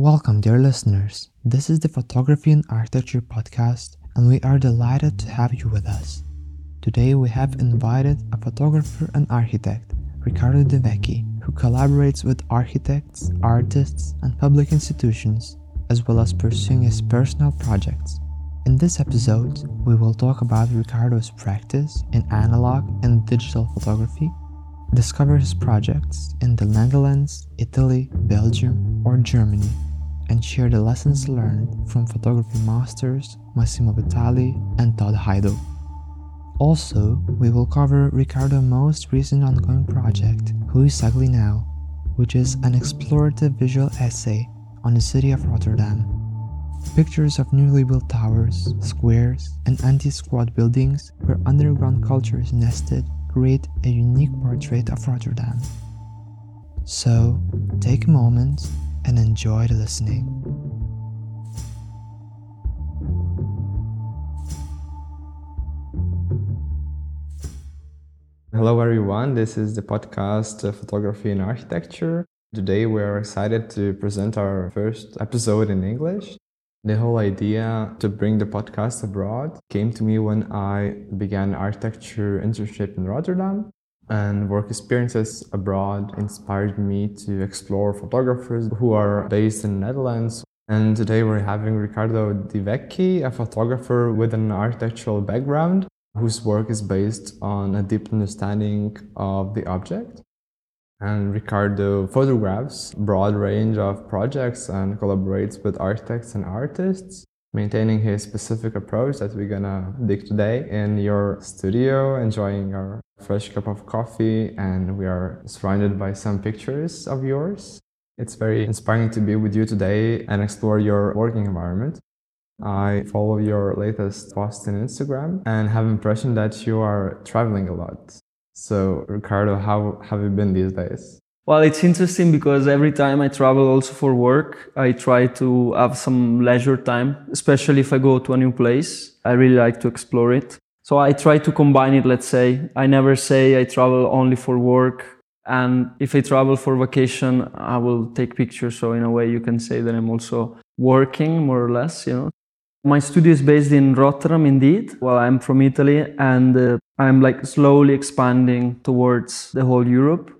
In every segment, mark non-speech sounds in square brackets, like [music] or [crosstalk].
Welcome, dear listeners. This is the Photography and Architecture podcast, and we are delighted to have you with us. Today, we have invited a photographer and architect, Riccardo De Vecchi, who collaborates with architects, artists, and public institutions, as well as pursuing his personal projects. In this episode, we will talk about Riccardo's practice in analog and digital photography, discover his projects in the Netherlands, Italy, Belgium, or Germany, and share the lessons learned from photography masters Massimo Vitali and Todd Hido. Also, we will cover Riccardo's most recent ongoing project, Who is Ugly Now, which is an explorative visual essay on the city of Rotterdam. Pictures of newly built towers, squares, and anti squat buildings where underground culture is nested create a unique portrait of Rotterdam. So, take a moment and enjoy the listening. Hello, everyone. This is the podcast uh, Photography and Architecture. Today, we are excited to present our first episode in English. The whole idea to bring the podcast abroad came to me when I began architecture internship in Rotterdam. And work experiences abroad inspired me to explore photographers who are based in the Netherlands. And today we're having Riccardo De Vecchi, a photographer with an architectural background whose work is based on a deep understanding of the object. And Riccardo photographs broad range of projects and collaborates with architects and artists, maintaining his specific approach that we're gonna dig today in your studio, enjoying our fresh cup of coffee, and we are surrounded by some pictures of yours. It's very inspiring to be with you today and explore your working environment. I follow your latest post on Instagram and have impression that you are traveling a lot. So, Riccardo, how have you been these days? Well, it's interesting because every time I travel also for work, I try to have some leisure time, especially if I go to a new place. I really like to explore it. So I try to combine it, let's say. I never say I travel only for work. And if I travel for vacation, I will take pictures. So in a way, you can say that I'm also working more or less, you know. My studio is based in Rotterdam, indeed. Well, I'm from Italy and uh, I'm like slowly expanding towards the whole Europe.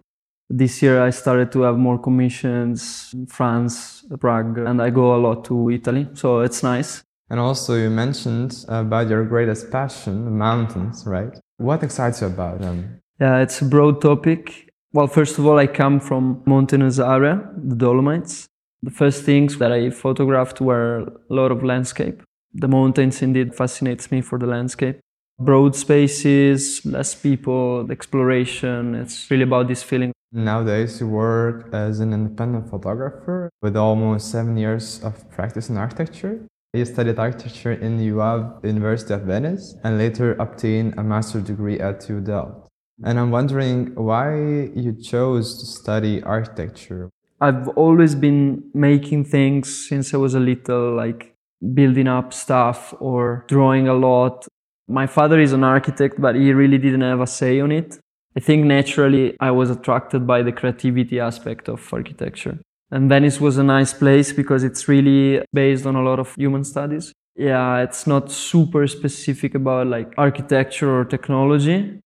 This year I started to have more commissions France, Prague, and I go a lot to Italy. So it's nice. And also, you mentioned about your greatest passion, the mountains, right? What excites you about them? Yeah, it's a broad topic. Well, first of all, I come from mountainous area, the Dolomites. The first things that I photographed were a lot of landscape. The mountains indeed fascinates me for the landscape. Broad spaces, less people, exploration. It's really about this feeling. Nowadays, you work as an independent photographer with almost seven years of practice in architecture. You studied architecture in IUAV, University of Venice, and later obtained a master's degree at TU Delft. And I'm wondering why you chose to study architecture. I've always been making things since I was a little, like building up stuff or drawing a lot. My father is an architect, but he really didn't have a say on it. I think naturally I was attracted by the creativity aspect of architecture. And Venice was a nice place because it's really based on a lot of human studies. Yeah, it's not super specific about like architecture or technology.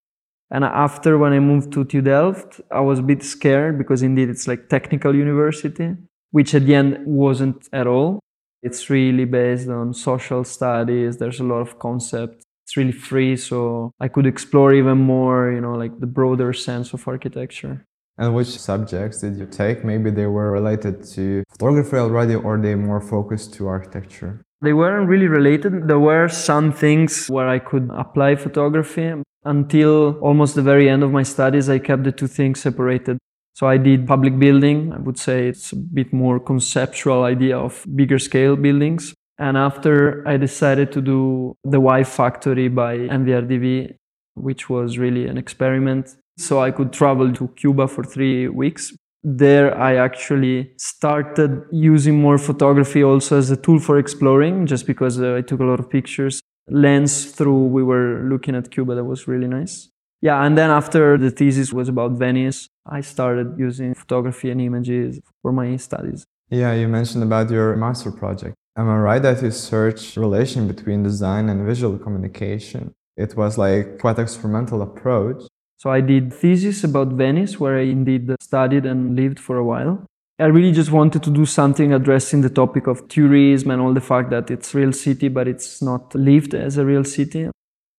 And after when I moved to TU Delft, I was a bit scared because indeed it's like technical university, which at the end wasn't at all. It's really based on social studies. There's a lot of concepts. It's really free, so I could explore even more, you know, like the broader sense of architecture. And which subjects did you take? Maybe they were related to photography already, or they more focused to architecture? They weren't really related. There were some things where I could apply photography. Until almost the very end of my studies, I kept the two things separated. So I did public building. I would say it's a bit more conceptual idea of bigger scale buildings. And after I decided to do the Why Factory by MVRDV, which was really an experiment. So I could travel to Cuba for three weeks. There I actually started using more photography also as a tool for exploring, just because uh, I took a lot of pictures. Lens through, we were looking at Cuba, that was really nice. Yeah, and then after the thesis was about Venice, I started using photography and images for my studies. Yeah, you mentioned about your master project. Am I right that you searched relation between design and visual communication? It was like quite experimental approach. So I did thesis about Venice, where I indeed studied and lived for a while. I really just wanted to do something addressing the topic of tourism and all the fact that it's real city, but it's not lived as a real city.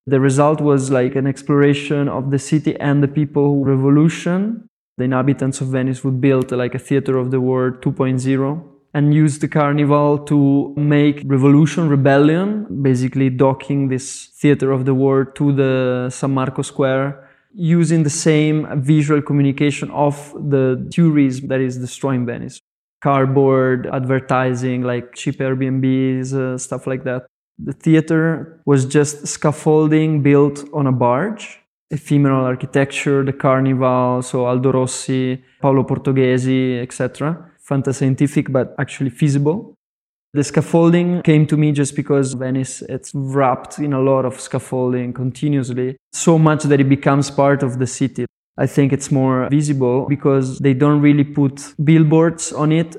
The result was like an exploration of the city and the people who revolution. The inhabitants of Venice would build like a theater of the world 2.0 and use the carnival to make revolution, rebellion, basically docking this theater of the world to the San Marco Square using the same visual communication of the tourism that is destroying Venice. Cardboard, advertising, like cheap Airbnbs, uh, stuff like that. The theater was just scaffolding built on a barge, ephemeral architecture, the carnival, so Aldo Rossi, Paolo Portoghesi, etc. Fantascientific, but actually feasible. The scaffolding came to me just because Venice it's wrapped in a lot of scaffolding continuously, so much that it becomes part of the city. I think it's more visible because they don't really put billboards on it.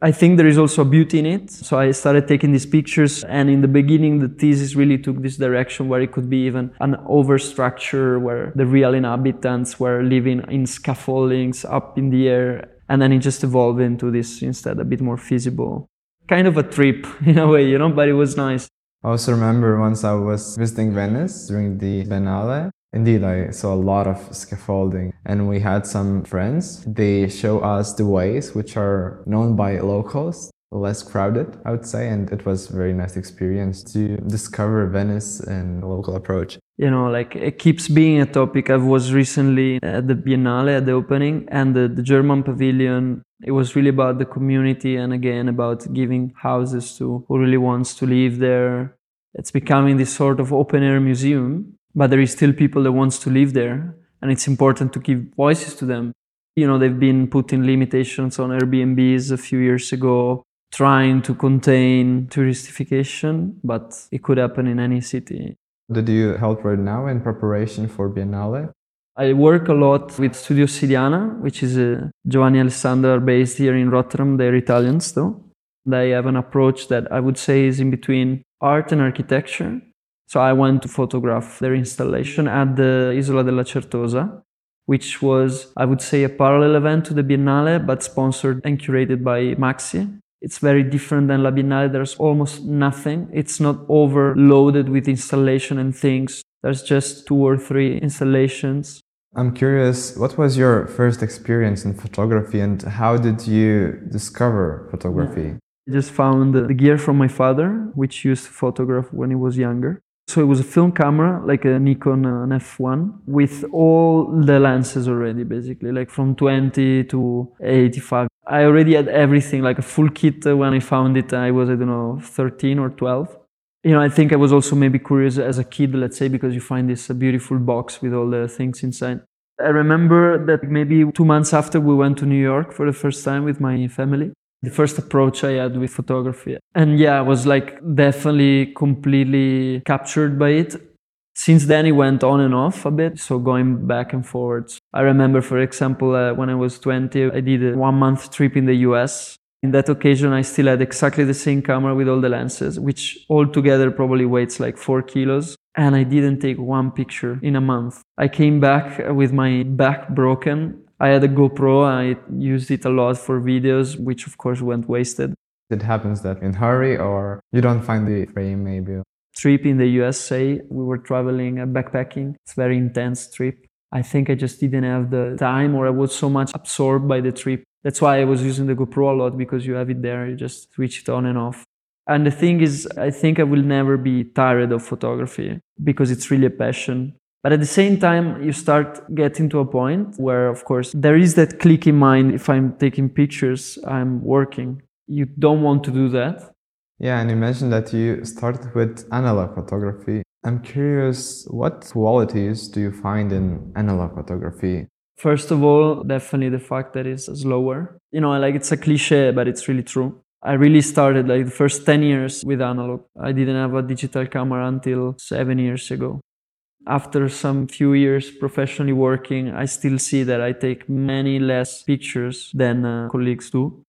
I think there is also a beauty in it. So I started taking these pictures and in the beginning the thesis really took this direction where it could be even an overstructure where the real inhabitants were living in scaffoldings up in the air and then it just evolved into this instead a bit more feasible kind of a trip [laughs] in a way, you know, but it was nice. I also remember once I was visiting Venice during the Biennale. Indeed, I saw a lot of scaffolding, and we had some friends. They show us the ways which are known by locals, less crowded, I would say, and it was a very nice experience to discover Venice and local approach. You know, like it keeps being a topic. I was recently at the Biennale at the opening, and the, the German pavilion it was really about the community and again about giving houses to who really wants to live there. It's becoming this sort of open air museum, but there is still people that wants to live there and it's important to give voices to them. You know, they've been putting limitations on Airbnbs a few years ago, trying to contain touristification, but it could happen in any city. Did you help right now in preparation for Biennale? I work a lot with Studio Ossidiana, which is a Giovanni Alessandro based here in Rotterdam. They're Italians though. They have an approach that I would say is in between art and architecture. So I went to photograph their installation at the Isola della Certosa, which was, I would say, a parallel event to the Biennale, but sponsored and curated by MAXXI. It's very different than La Biennale. There's almost nothing. It's not overloaded with installation and things. There's just two or three installations. I'm curious, what was your first experience in photography and how did you discover photography? I just found the gear from my father, which used to photograph when he was younger. So it was a film camera, like a Nikon uh, an F1, with all the lenses already, basically, like from 20 to 85. I already had everything, like a full kit uh, when I found it. Uh, I was, I don't know, 13 or 12 you know, I think I was also maybe curious as a kid, let's say, because you find this uh, beautiful box with all the things inside. I remember that maybe two months after we went to New York for the first time with my family, the first approach I had with photography. And yeah, I was like definitely completely captured by it. Since then, it went on and off a bit, so going back and forwards. I remember, for example, uh, when I was 20, I did a one month trip in the US in that occasion, I still had exactly the same camera with all the lenses, which altogether probably weighs like four kilos. And I didn't take one picture in a month. I came back with my back broken. I had a GoPro. I used it a lot for videos, which of course went wasted. It happens that in hurry or you don't find the frame maybe. Trip in the USA, we were traveling backpacking. It's very intense trip. I think I just didn't have the time or I was so much absorbed by the trip that's why I was using the GoPro a lot because you have it there, you just switch it on and off. And the thing is, I think I will never be tired of photography because it's really a passion. But at the same time, you start getting to a point where, of course, there is that click in mind if I'm taking pictures, I'm working. You don't want to do that. Yeah, and you mentioned that you started with analog photography. I'm curious, what qualities do you find in analog photography? First of all, definitely the fact that it's slower. You know, like it's a cliche, but it's really true. I really started like the first 10 years with analog. I didn't have a digital camera until seven years ago. After some few years professionally working, I still see that I take many less pictures than uh, colleagues do.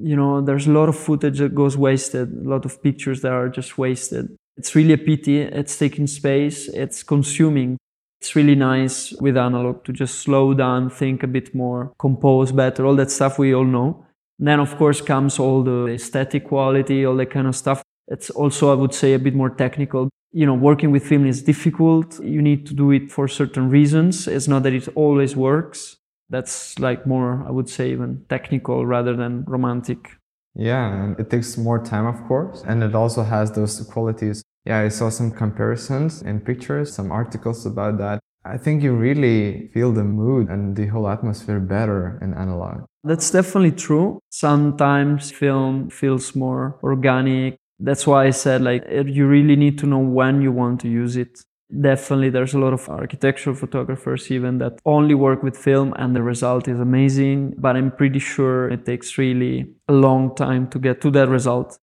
you know, there's a lot of footage that goes wasted, a lot of pictures that are just wasted. It's really a pity. It's taking space, it's consuming. It's really nice with analog to just slow down, think a bit more, compose better, all that stuff we all know. Then, of course, comes all the aesthetic quality, all that kind of stuff. It's also, I would say, a bit more technical. You know, working with film is difficult. You need to do it for certain reasons. It's not that it always works. That's like more, I would say, even technical rather than romantic. Yeah, and it takes more time, of course, and it also has those qualities. Yeah, I saw some comparisons in pictures, some articles about that. I think you really feel the mood and the whole atmosphere better in analog. That's definitely true. Sometimes film feels more organic. That's why I said like you really need to know when you want to use it. Definitely there's a lot of architectural photographers even that only work with film and the result is amazing, but I'm pretty sure it takes really a long time to get to that result.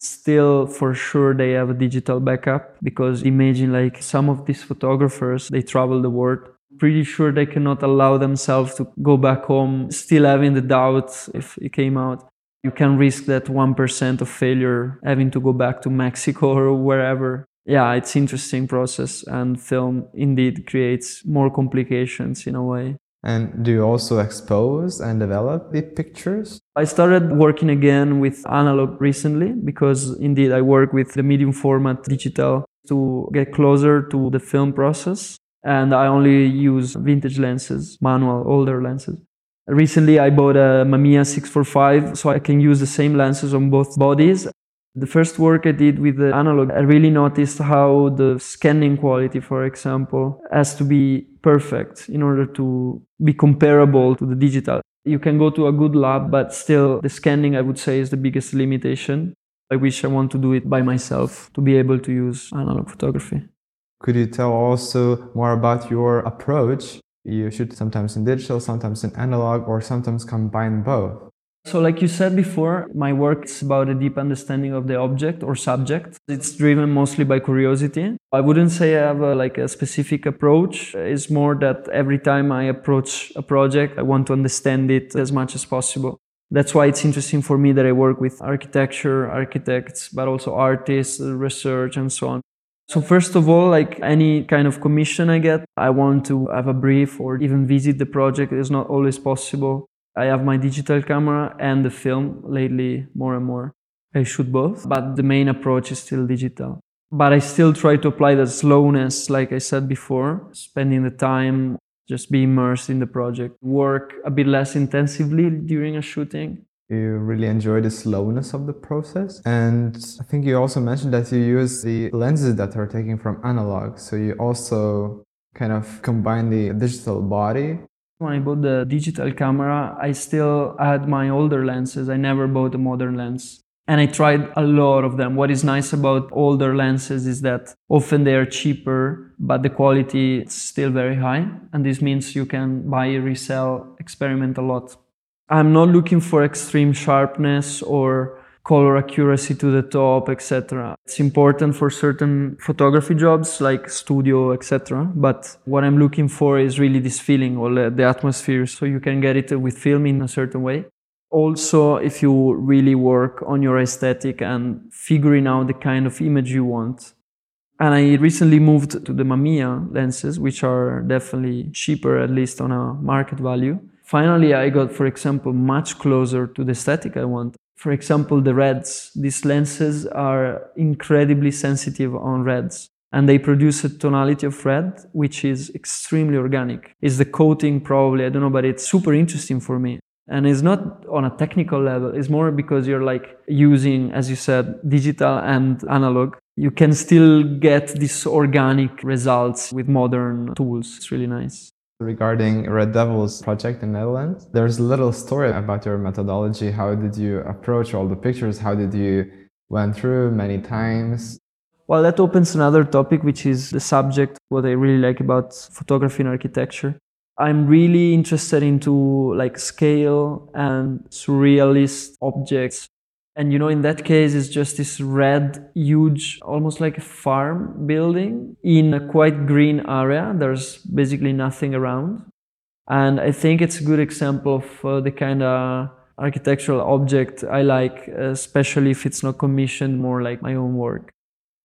Still, for sure, they have a digital backup because imagine like some of these photographers, they travel the world. Pretty sure they cannot allow themselves to go back home, still having the doubt if it came out. You can risk that 1% of failure having to go back to [laughs] Mexico or wherever. Yeah, it's interesting process and film indeed creates more complications in a way. And do you also expose and develop the pictures? I started working again with analog recently because indeed I work with the medium format digital to get closer to the film process. And I only use vintage lenses, manual, older lenses. Recently, I bought a Mamiya 645 so I can use the same lenses on both bodies the first work I did with the analog, I really noticed how the scanning quality, for example, has to be perfect in order to be comparable to the digital. You can go to a good lab, but still the scanning, I would say, is the biggest limitation. I wish I want to do it by myself to be able to use analog photography. Could you tell also more about your approach? You shoot sometimes in digital, sometimes in analog, or sometimes combine both. So, like you said before, my work is about a deep understanding of the object or subject. It's driven mostly by curiosity. I wouldn't say I have a, like a specific approach. It's more that every time I approach a project, I want to understand it as much as possible. That's why it's interesting for me that I work with architecture, architects, but also artists, research, and so on. So first of all, like any kind of commission I get, I want to have a brief or even visit the project. It's not always possible. I have my digital camera and the film lately more and more. I shoot both, but the main approach is still digital. But I still try to apply that slowness, like I said before, spending the time, just be immersed in the project, work a bit less intensively during a shooting. You really enjoy the slowness of the process. And I think you also mentioned that you use the lenses that are taken from analog. So you also kind of combine the digital body when I bought the digital camera, I still had my older lenses. I never bought a modern lens. And I tried a lot of them. What is nice about older lenses is that often they are cheaper, but the quality is still very high. And this means you can buy, resell, experiment a lot. I'm not looking for extreme sharpness or color accuracy to the top, etc. It's important for certain photography jobs like studio, etc. But what I'm looking for is really this feeling or the atmosphere, so you can get it with film in a certain way. Also, if you really work on your aesthetic and figuring out the kind of image you want. And I recently moved to the Mamiya lenses, which are definitely cheaper, at least on a market value. Finally, I got, for example, much closer to the aesthetic I want for example, the reds. These lenses are incredibly sensitive on reds and they produce a tonality of red which is extremely organic. It's the coating probably, I don't know, but it's super interesting for me. And it's not on a technical level, it's more because you're like using, as you said, digital and analog. You can still get these organic results with modern tools. It's really nice regarding Red Devils project in Netherlands. There's a little story about your methodology. How did you approach all the pictures? How did you went through many times? Well, that opens another topic, which is the subject, what I really like about photography and architecture. I'm really interested into like scale and surrealist objects and you know, in that case, it's just this red, huge, almost like a farm building in a quite green area. There's basically nothing around. And I think it's a good example of uh, the kind of architectural object I like, especially if it's not commissioned, more like my own work.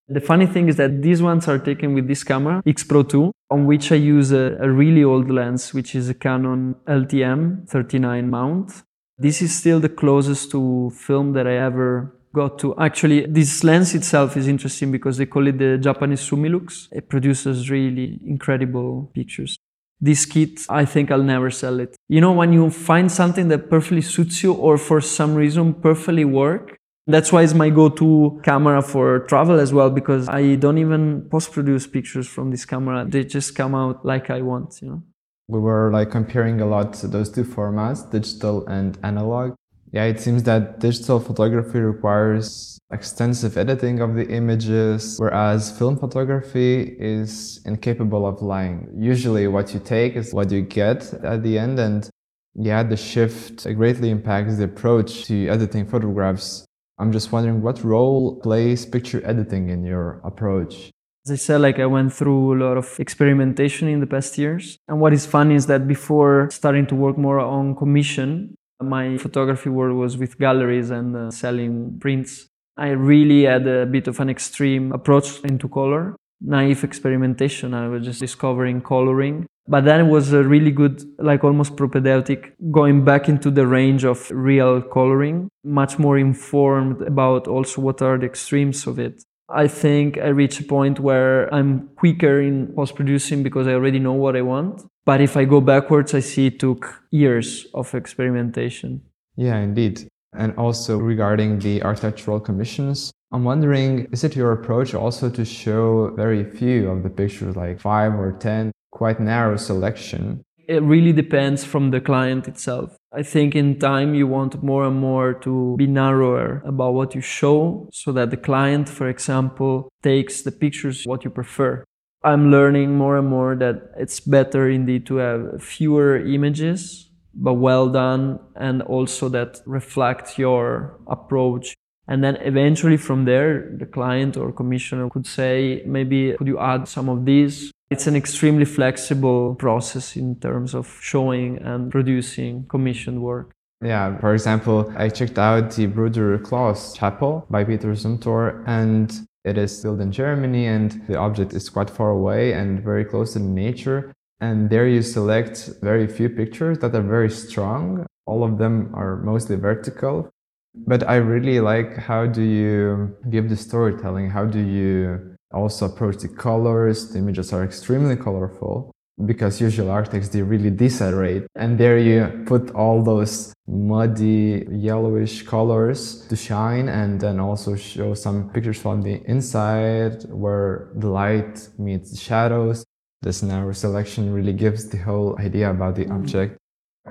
The funny thing is that these ones are taken with this camera, X Pro 2, on which I use a, a really old lens, which is a Canon LTM 39 mount. This is still the closest to film that I ever got to. Actually, this lens itself is interesting because they call it the Japanese Summilux. It produces really incredible pictures. This kit, I think I'll never sell it. You know, when you find something that perfectly suits you or for some reason perfectly work, that's why it's my go-to camera for travel as well because I don't even post-produce pictures from this camera. They just come out like I want, you know. We were like comparing a lot those two formats, digital and analog. Yeah, it seems that digital photography requires extensive editing of the images, whereas film photography is incapable of lying. Usually what you take is what you get at the end and yeah, the shift greatly impacts the approach to editing photographs I'm just wondering what role plays picture editing in your approach? As I said, like I went through a lot of experimentation in the past years. And what is funny is that before starting to work more on commission, my photography work was with galleries and uh, selling prints. I really had a bit of an extreme approach into color, naive experimentation. I was just discovering coloring but then it was a really good, like almost propedeutic, going back into the range of real coloring, much more informed about also what are the extremes of it. I think I reach a point where I'm quicker in post producing because I already know what I want. But if I go backwards, I see it took years of experimentation. Yeah, indeed. And also regarding the architectural commissions, I'm wondering, is it your approach also to show very few of the pictures, like five or 10, quite narrow selection. It really depends from the client itself. I think in time you want more and more to be narrower about what you show so that the client, for example, takes the pictures what you prefer. I'm learning more and more that it's better indeed to have fewer images, but well done, and also that reflect your approach. And then eventually from there, the client or commissioner could say, maybe could you add some of these it's an extremely flexible process in terms of showing and producing commissioned work. Yeah, for example, I checked out the Bruder Klaus Chapel by Peter Zumthor, and it is built in Germany, and the object is quite far away and very close to nature. And there you select very few pictures that are very strong. All of them are mostly vertical. But I really like how do you give the storytelling? How do you also approach the colors. The images are extremely colorful because usual architects they really desaturate. And there you put all those muddy yellowish colors to shine and then also show some pictures from the inside where the light meets the shadows. This narrow selection really gives the whole idea about the mm-hmm. object.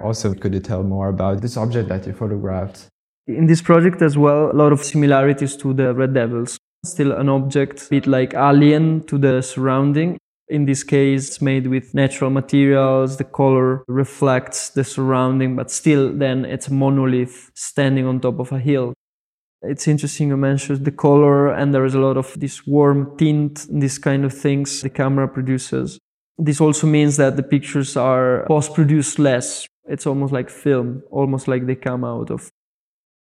Also could you tell more about this object that you photographed? In this project as well a lot of similarities to the red devils still an object, bit like alien to the surrounding. In this case, it's made with natural materials. The color reflects the surrounding, but still, then it's a monolith standing on top of a hill. It's interesting you mentioned the color, and there is a lot of this warm tint, this kind of things the camera produces. This also means that the pictures are post produced less. It's almost like film, almost like they come out of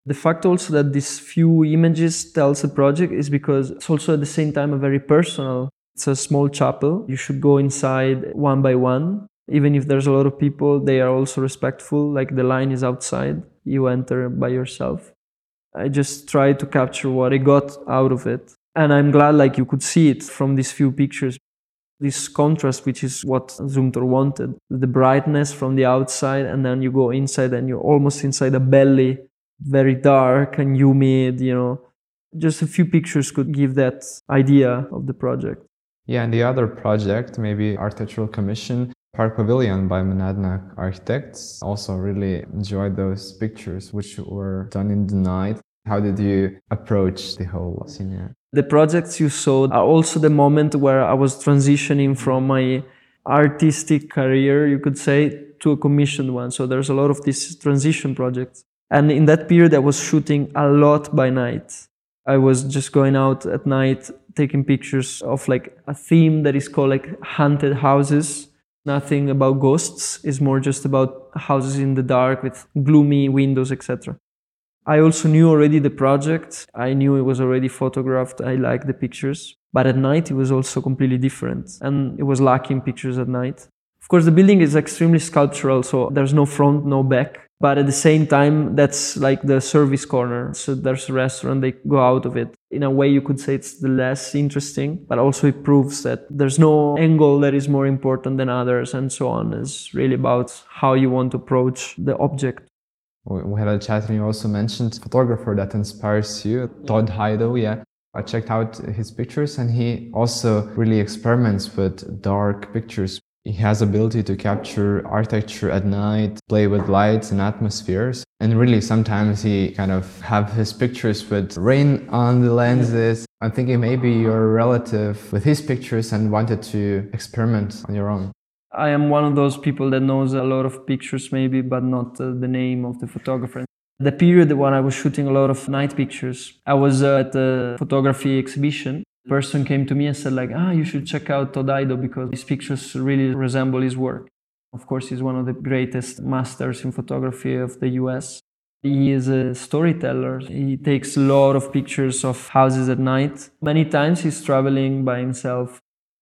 the fact also that these few images tells the project is because it's also at the same time a very personal. It's a small chapel. You should go inside one by one. Even if there's a lot of people, they are also respectful. Like the line is outside, you enter by yourself. I just try to capture what I got out of it. And I'm glad like you could see it from these few pictures. This contrast, which is what Zumthor wanted. The brightness from the outside, and then you go inside and you're almost inside a belly very dark and humid, you know. Just a few pictures could give that idea of the project. Yeah, and the other project, maybe Architectural Commission, Park Pavilion by Monadnock Architects. Also really enjoyed those pictures which were done in the night. How did you approach the whole scene? The projects you saw are also the moment where I was transitioning from my artistic career, you could say, to a commissioned one. So there's a lot of these transition projects. And in that period, I was shooting a lot by night. I was just going out at night, taking pictures of like a theme that is called like haunted houses. Nothing about ghosts. It's more just about houses in the dark with gloomy windows, etc. I also knew already the project. I knew it was already photographed. I liked the pictures. But at night, it was also completely different. And it was lacking pictures at night. Of course, the building is extremely sculptural, so there's no front, no back. But at the same time, that's like the service corner. So there's a restaurant, they go out of it. In a way, you could say it's the less interesting, but also it proves that there's no angle that is more important than others and so on. It's really about how you want to approach the object. We had a chat and you also mentioned photographer that inspires you, Todd Hido, yeah. I checked out his pictures and he also really experiments with dark pictures. He has ability to capture architecture at night, play with lights and atmospheres. And really sometimes he kind of have his pictures with rain on the lenses. I'm thinking maybe you're a relative with his pictures and wanted to experiment on your own. I am one of those people that knows a lot of pictures, maybe, but not uh, the name of the photographer. The period when I was shooting a lot of night pictures, I was uh, at a photography exhibition. Person came to me and said, like, ah, you should check out Todd Hido because his pictures really resemble his work. Of course, he's one of the greatest masters in photography of the US. He is a storyteller. He takes a lot of pictures of houses at night. Many times he's traveling by himself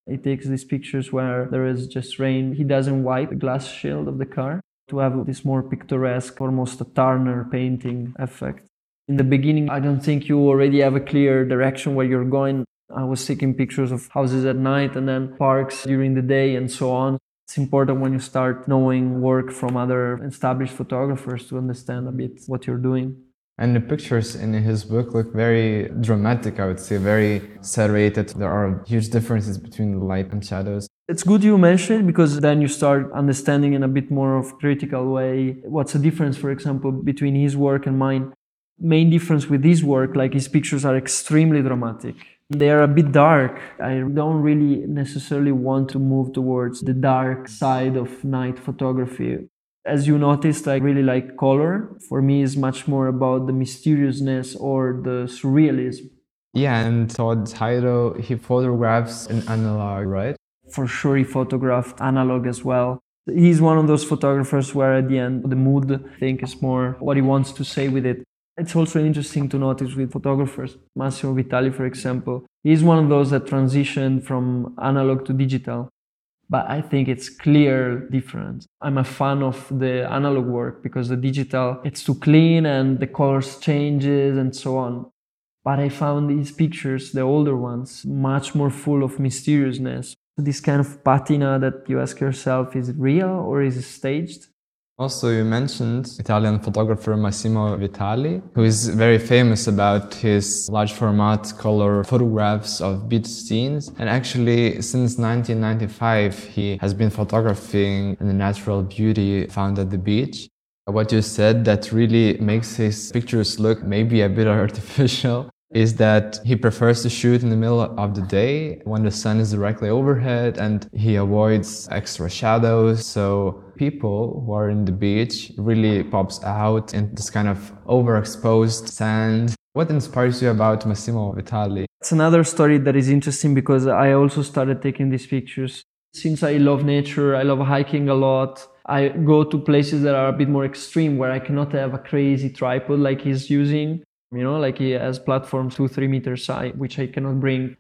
he takes these pictures where there is just rain. He doesn't wipe the glass shield of the car to have this more picturesque, almost a Turner painting effect. In the beginning, I don't think you already have a clear direction where you're going. I was taking pictures of houses at night and then parks during the day and so on. It's important when you start knowing work from other established photographers to understand a bit what you're doing. And the pictures in his book look very dramatic, I would say, very saturated. There are huge differences between the light and shadows. It's good you mention it because then you start understanding in a bit more of critical way what's the difference, for example, between his work and mine. Main difference with his work, like his pictures are extremely dramatic. They are a bit dark. I don't really necessarily want to move towards the dark side of night photography. As you noticed, I really like color. For me, is much more about the mysteriousness or the surrealism. Yeah, and Todd Hido, he photographs in analog, right? For sure, he photographed analog as well. He's one of those photographers where at the end, the mood, I think, is more what he wants to say with it. It's also interesting to notice with photographers, Massimo Vitali, for example. He's one of those that transitioned from analog to digital but I think it's clear difference. I'm a fan of the analog work because the digital it's too clean and the colors changes and so on. But I found these pictures, the older ones, much more full of mysteriousness. This kind of patina that you ask yourself, is it real or is it staged? Also, you mentioned Italian photographer Massimo Vitali, who is very famous about his large format color photographs of beach scenes. And actually, since 1995, he has been photographing the natural beauty found at the beach. What you said that really makes his pictures look maybe a bit [laughs] artificial is that he prefers to shoot in the middle of the day when the sun is directly overhead and he avoids extra shadows. So people who are in the beach really pops out in this kind of overexposed sand. What inspires you about Massimo Vitali? It's another story that is interesting because I also started taking these pictures. Since I love nature, I love hiking a lot. I go to places that are a bit more extreme where I cannot have a crazy tripod like he's using. You know, like he has platforms two, three meters high, which I cannot bring.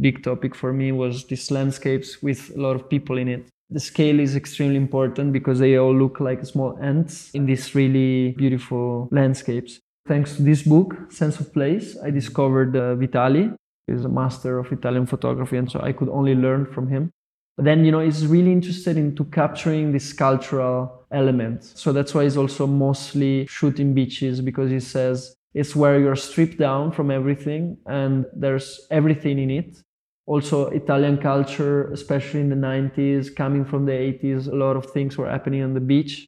Big topic for me was these landscapes with a lot of people in it. The scale is extremely important because they all look like small ants in these really beautiful landscapes. Thanks to this book, Sense of Place, I discovered uh, Vitali. He's a master of Italian photography, and so I could only learn from him. But then, you know, he's really interested into capturing this cultural element. So that's why he's also mostly shooting beaches because he says it's where you're stripped down from everything and there's everything in it. Also, Italian culture, especially in the 90s, coming from the 80s, a lot of things were happening on the beach.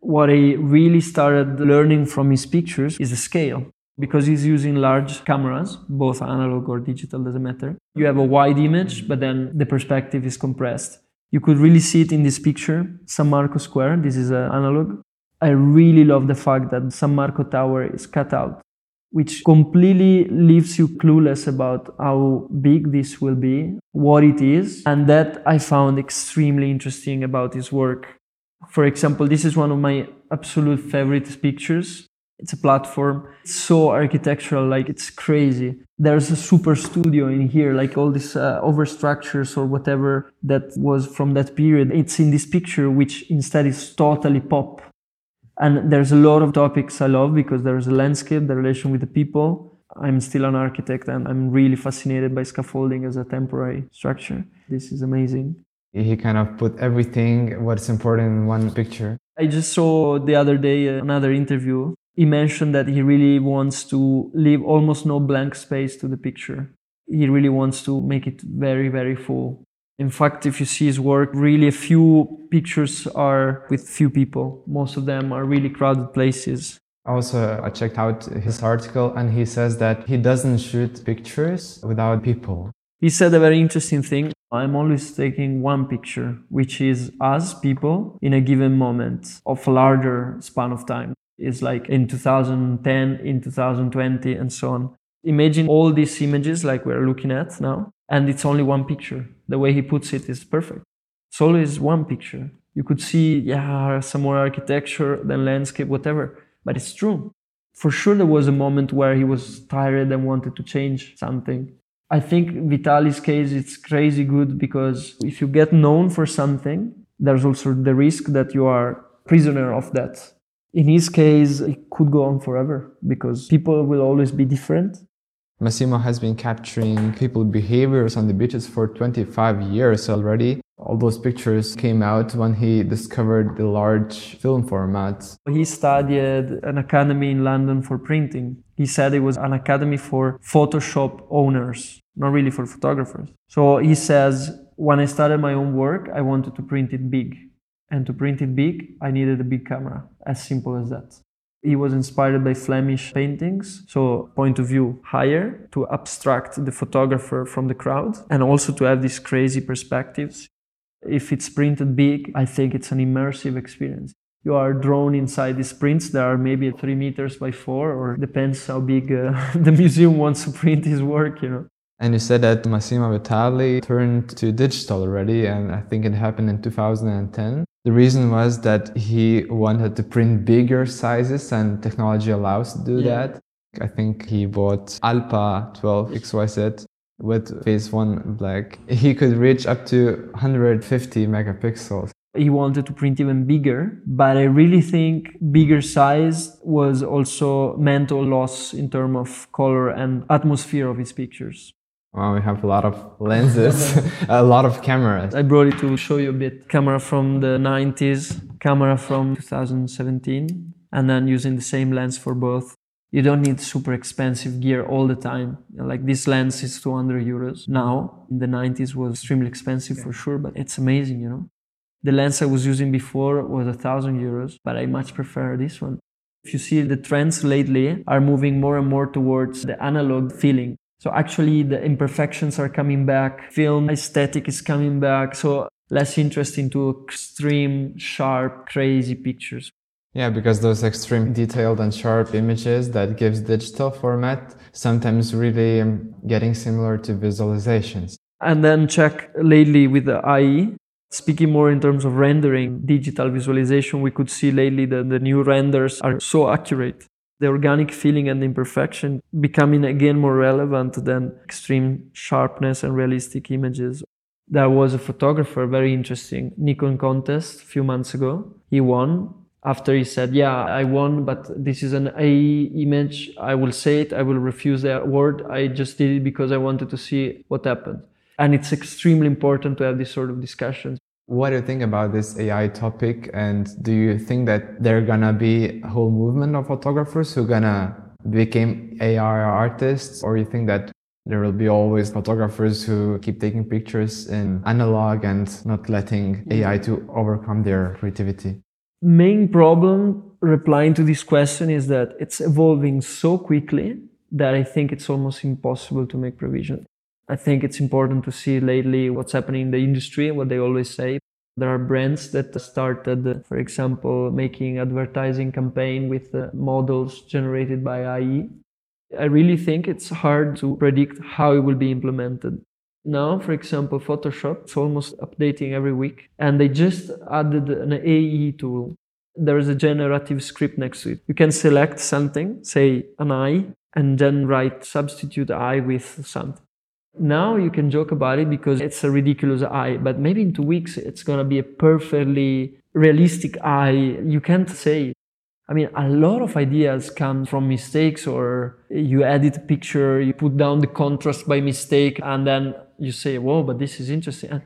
What I really started learning from his pictures is the scale because he's using large cameras, both analog or digital, doesn't matter. You have a wide image, but then the perspective is compressed. You could really see it in this picture, San Marco Square. This is an analog. I really love the fact that San Marco Tower is cut out. Which completely leaves you clueless about how big this will be, what it is. And that I found extremely interesting about his work. For example, this is one of my absolute favorite pictures. It's a platform. It's so architectural, like it's crazy. There's a Superstudio in here, like all these uh, overstructures or whatever that was from that period. It's in this picture, which instead is totally pop and there's a lot of topics I love because there's a landscape, the relation with the people. I'm still an architect and I'm really fascinated by scaffolding as a temporary structure. This is amazing. He kind of put everything what's important in one picture. I just saw the other day uh, another interview. He mentioned that he really wants to leave almost no blank space to the picture. He really wants to make it very, very full. In fact, if you see his work, really a few pictures are with few people. Most of them are really crowded places. Also, I checked out his article and he says that he doesn't shoot pictures without people. He said a very interesting thing. I'm always taking one picture, which is us people in a given moment of a larger span of time. It's like in 2010, in 2020, and so on. Imagine all these images like we're looking at now, and it's only one picture. The way he puts it is perfect. It's always one picture. You could see, yeah, some more architecture, then landscape, whatever, but it's true. For sure, there was a moment where he was tired and wanted to change something. I think Vitali's case, it's crazy good because if you get known for something, there's also the risk that you are prisoner of that. In his case, it could go on forever because people will always be different Massimo has been capturing people behaviors on the beaches for 25 years already. All those pictures came out when he discovered the large film formats. He studied an academy in London for printing. He said it was an academy for Photoshop owners, not really for photographers. So he says, when I started my own work, I wanted to print it big. And to print it big, I needed a big camera, as simple as that. He was inspired by Flemish paintings, so point of view higher to abstract the photographer from the crowd and also to have these crazy perspectives. If it's printed big, I think it's an immersive experience. You are drawn inside these prints that are maybe three meters by four, or depends how big uh, [laughs] the museum wants to print his work, you know. And you said that Massimo Vitali turned to digital already, and I think it happened in 2010. The reason was that he wanted to print bigger sizes, and technology allows to do yeah. that. I think he bought Alpa 12 XYZ with phase one black. He could reach up to 150 megapixels. He wanted to print even bigger, but I really think bigger size was also mental loss in terms of color and atmosphere of his pictures. Wow, we have a lot of lenses, [laughs] a lot of cameras. I brought it to show you a bit. Camera from the 90s, camera from 2017, and then using the same lens for both. You don't need super expensive gear all the time. Like this lens is 200 euros now. In the 90s was extremely expensive for sure, but it's amazing, you know. The lens I was using before was a thousand euros, but I much prefer this one. If you see the trends lately are moving more and more towards the analog feeling. So actually the imperfections are coming back, film aesthetic is coming back. So less interest into extreme, sharp, crazy pictures. Yeah, because those extreme detailed and sharp images that gives digital format sometimes really um, getting similar to visualizations. And then check lately with the IE. Speaking more in terms of rendering, digital visualization, we could see lately that the new renders are so accurate the organic feeling and imperfection becoming again more relevant than extreme sharpness and realistic images. There was a photographer, very interesting, Nikon contest a few months ago. He won. After he said, Yeah, I won, but this is an AE image. I will say it. I will refuse the award. I just did it because I wanted to see what happened. And it's extremely important to have this sort of discussions. What do you think about this AI topic? And do you think that there are gonna be a whole movement of photographers who gonna become AI artists? Or you think that there will be always photographers who keep taking pictures in analog and not letting mm-hmm. AI to overcome their creativity? Main problem replying to this question is that it's evolving so quickly that I think it's almost impossible to make provision. I think it's important to see lately what's happening in the industry, what they always say. There are brands that started, for example, making advertising campaign with uh, models generated by AI. I really think it's hard to predict how it will be implemented. Now, for example, Photoshop, it's almost updating every week, and they just added an AE tool. There is a generative script next to it. You can select something, say an eye, and then write substitute eye with something. Now you can joke about it because it's a ridiculous eye, but maybe in two weeks it's gonna be a perfectly realistic eye. You can't say. I mean, a lot of ideas come from mistakes, or you edit a picture, you put down the contrast by mistake, and then you say, "Whoa, but this is interesting." And,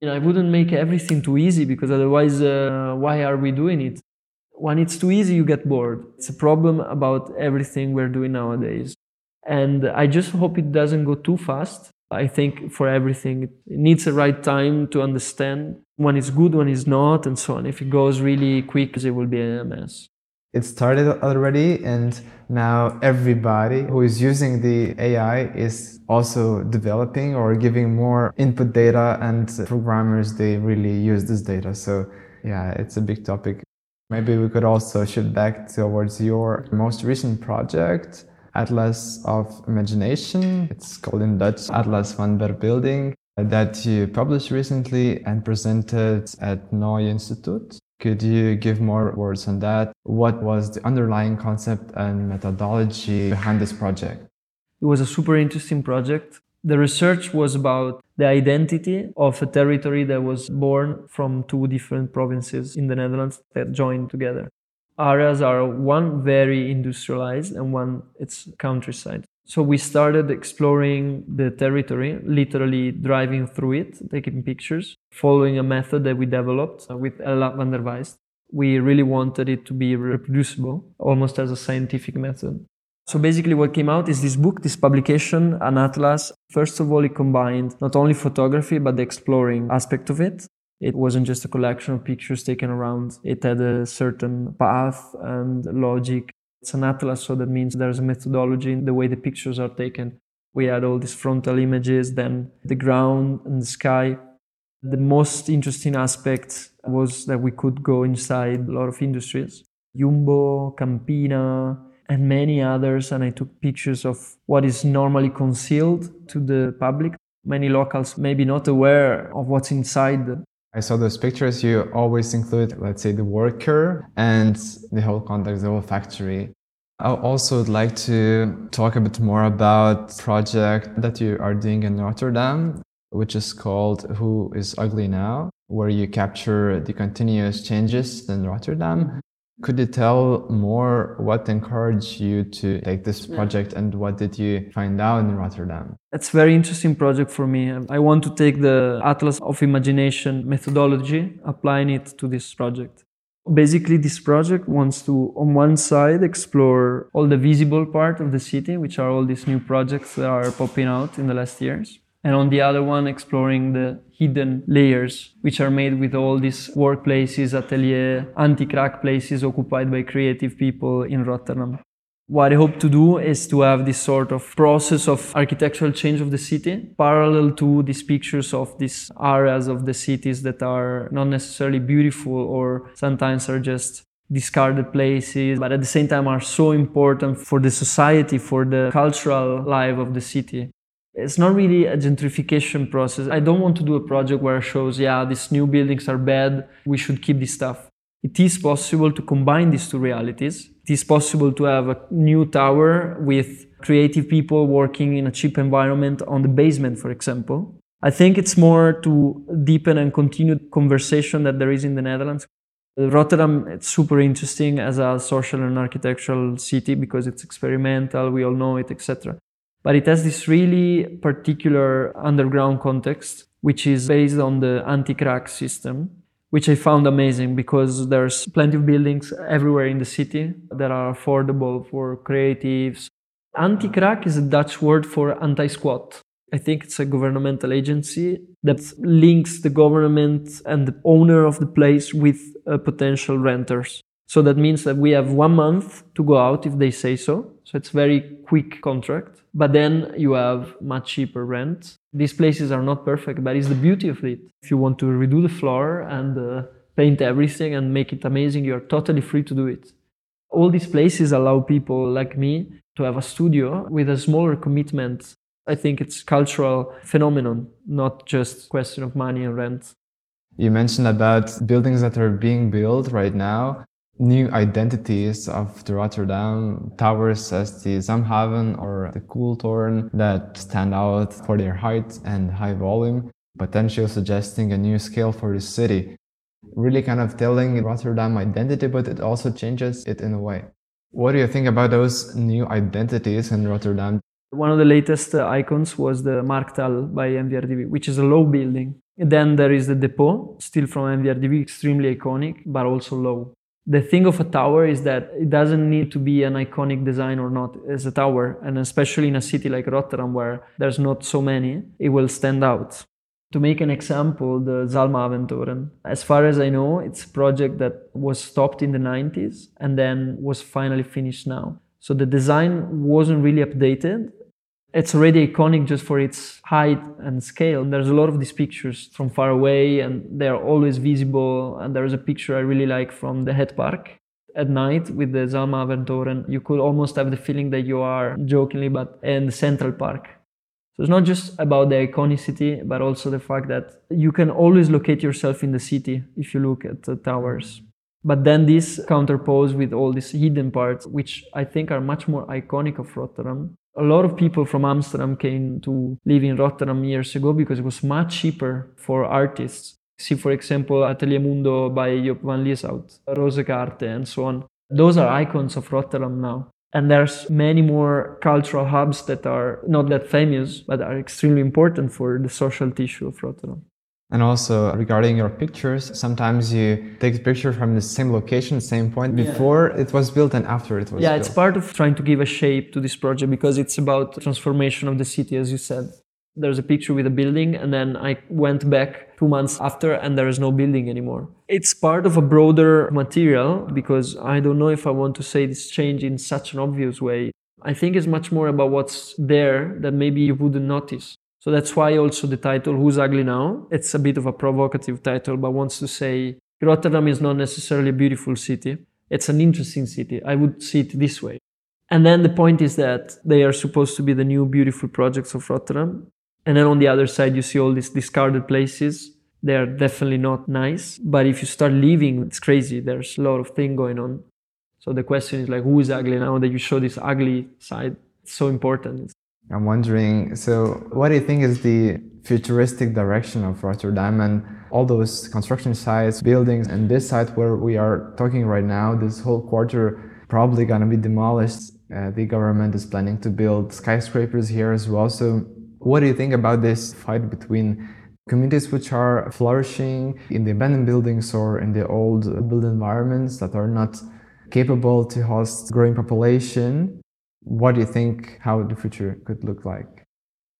you know, I wouldn't make everything too easy because otherwise, uh, why are we doing it? When it's too easy, you get bored. It's a problem about everything we're doing nowadays. And I just hope it doesn't go too fast. I think for everything, it needs the right time to understand when it's good, when it's not, and so on. If it goes really quick, it will be a mess. It started already, and now everybody who is using the AI is also developing or giving more input data, and programmers they really use this data. So, yeah, it's a big topic. Maybe we could also shift back towards your most recent project Atlas of Imagination. It's called in Dutch Atlas van Verbeelding uh, that you published recently and presented at NOI Institute. Could you give more words on that? What was the underlying concept and methodology behind this project? It was a super interesting project. The research was about the identity of a territory that was born from two different provinces in the Netherlands that joined together areas are one very industrialized and one it's countryside. So we started exploring the territory, literally driving through it, taking pictures, following a method that we developed with Ella van der Weist. We really wanted it to be reproducible, almost as a scientific method. So basically what came out is this book, this publication, an atlas. First of all, it combined not only photography, but the exploring aspect of it. It wasn't just a collection of pictures taken around. It had a certain path and logic. It's an atlas, so that means there's a methodology in the way the pictures are taken. We had all these frontal images, then the ground and the sky. The most interesting aspect was that we could go inside a lot of industries. Jumbo, Campina, and many others, and I took pictures of what is normally concealed to the public. Many locals may be not aware of what's inside I saw those pictures. You always include, let's say, the worker and the whole context, the whole factory. I also would like to talk a bit more about project that you are doing in Rotterdam, which is called Who is Ugly Now, where you capture the continuous changes in Rotterdam. Could you tell more what encouraged you to take this project and what did you find out in Rotterdam? It's a very interesting project for me. I want to take the Atlas of Imagination methodology, applying it to this project. Basically, this project wants to, on one side, explore all the visible part of the city, which are all these new projects that are popping out in the last years and on the other one exploring the hidden layers which are made with all these workplaces atelier anti-kraak places occupied by creative people in rotterdam what i hope to do is to have this sort of process of architectural change of the city parallel to these pictures of these areas of the cities that are not necessarily beautiful or sometimes are just discarded places, but at the same time are so important for the society, for the cultural life of the city. It's not really a gentrification process. I don't want to do a project where it shows, yeah, these new buildings are bad, we should keep this stuff. It is possible to combine these two realities. It is possible to have a new tower with creative people working in a cheap environment on the basement, for example. I think it's more to deepen and continue the conversation that there is in the Netherlands. Rotterdam, it's super interesting as a social and architectural city because it's experimental, we all know it, etc but it has this really particular underground context, which is based on the anti-kraak system, which I found amazing because there's plenty of buildings everywhere in the city that are affordable for creatives. Anti-kraak is a Dutch word for anti-squat. I think it's a governmental agency that links the government and the owner of the place with uh, potential renters. So that means that we have one month to go out if they say so. So it's very quick contract. But then you have much cheaper rent. These places are not perfect, but it's the beauty of it. If you want to redo the floor and uh, paint everything and make it amazing, you're totally free to do it. All these places allow people like me to have a studio with a smaller commitment. I think it's cultural phenomenon, not just question of money and rent. You mentioned about buildings that are being built right now, new identities of the Rotterdam towers as the Zalmhaven or the Cooltoren that stand out for their height and high volume, potentially suggesting a new scale for the city. Really kind of telling Rotterdam identity, but it also changes it in a way. What do you think about those new identities in Rotterdam? One of the latest uh, icons was the Markthal by MVRDV, which is a low building. then there is the depot, still from MVRDV, extremely iconic, but also low. The thing of a tower is that it doesn't need to be an iconic design or not as a tower, and especially in a city like Rotterdam where there's not so many, it will stand out. To make an example, the Zalmhaventoren. As far as I know, it's a project that was stopped in the 90s and then was finally finished now. So the design wasn't really updated it's already iconic just for its height and scale. There's a lot of these pictures from far away and they're always visible. And there's a picture I really like from the Het Park at night with the Zalmhaventoren. You could almost have the feeling that you are jokingly, but in Central Park. So it's not just about the iconicity, but also the fact that you can always locate yourself in the city if you look at the towers. But then this counterposed with all these hidden parts, which I think are much more iconic of Rotterdam, a lot of people from Amsterdam came to live in Rotterdam years ago because it was much cheaper for artists. See, for example, Atelier Mundo by Joep van Lieshout, Rozekarte, and so on. Those are icons of Rotterdam now. And there's many more cultural hubs that are not that famous, but are extremely important for the social tissue of Rotterdam. And also regarding your pictures, sometimes you take a picture from the same location, same point before yeah. it was built and after it was built. yeah, built. it's part of trying to give a shape to this project because it's about transformation of the city, as you said. There's a picture with a building, and then I went back two months after, and there is no building anymore. It's part of a broader material because I don't know if I want to say this change in such an obvious way. I think it's much more about what's there that maybe you wouldn't notice. So that's why also the title Who's Ugly Now? It's a bit of a provocative title, but wants to say Rotterdam is not necessarily a beautiful city. It's an interesting city. I would see it this way. And then the point is that they are supposed to be the new beautiful projects of Rotterdam. And then on the other side, you see all these discarded places. They are definitely not nice. But if you start leaving, it's crazy. There's a lot of thing going on. So the question is like, who is ugly now that you show this ugly side? It's so important. I'm wondering, so what do you think is the futuristic direction of Rotterdam and all those construction sites, buildings, and this site where we are talking right now, this whole quarter probably going to be demolished. Uh, the government is planning to build skyscrapers here as well. So, what do you think about this fight between communities which are flourishing in the abandoned buildings or in the old built environments that are not capable to host growing population what do you think how the future could look like?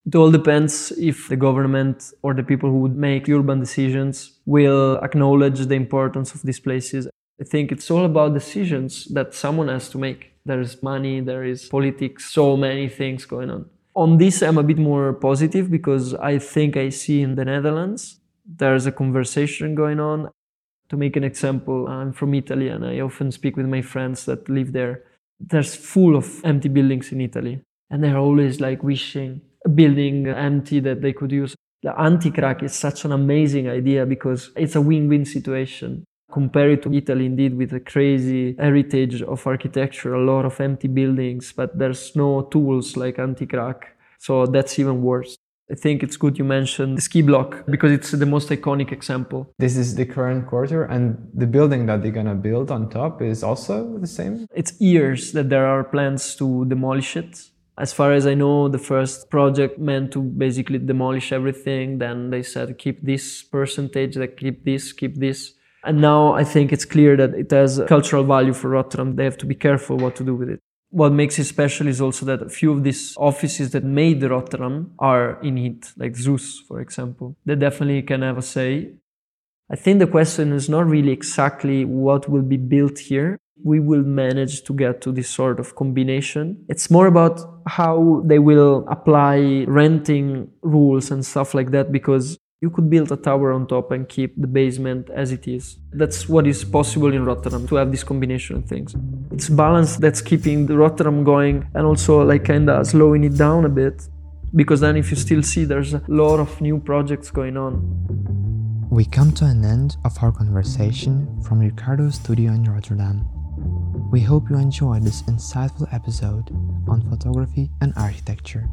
It all depends if the government or the people who would make urban decisions will acknowledge the importance of these places. I think it's all about decisions that someone has to make. There is money, there is politics, so many things going on. On this, I'm a bit more positive because I think I see in the Netherlands there's a conversation going on. To make an example, I'm from Italy and I often speak with my friends that live there there's full of empty buildings in Italy, and they're always like wishing a building empty that they could use. The anti-kraak is such an amazing idea because it's a win-win situation. Compare it to Italy, indeed, with a crazy heritage of architecture, a lot of empty buildings, but there's no tools like anti-kraak. So that's even worse. I think it's good you mentioned the Schieblock because it's the most iconic example. This is the current quarter, and the building that they're gonna build on top is also the same? It's years that there are plans to demolish it. As far as I know, the first project meant to basically demolish everything. Then they said, keep this percentage, like keep this, keep this. And now I think it's clear that it has cultural value for Rotterdam. They have to be careful what to do with it. What makes it special is also that a few of these offices that made Rotterdam are in it, like ZUS, for example. They definitely can have a say. I think the question is not really exactly what will be built here. We will manage to get to this sort of combination. It's more about how they will apply renting rules and stuff like that because You could build a tower on top and keep the basement as it is. That's what is possible in Rotterdam to have this combination of things. It's balance that's keeping the Rotterdam going and also like kind of slowing it down a bit because then if you still see there's a lot of new projects going on. We come to an end of our conversation from Riccardo's studio in Rotterdam. We hope you enjoyed this insightful episode on photography and architecture.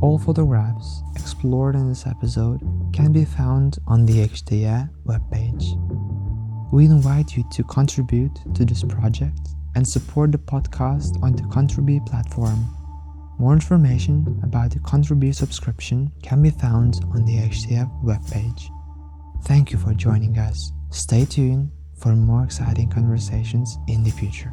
All photographs explored in this episode can be found on the HDA webpage. We invite you to contribute to this project and support the podcast on the Contrebee platform. More information about the Contrebee subscription can be found on the HDF webpage. Thank you for joining us. Stay tuned for more exciting conversations in the future.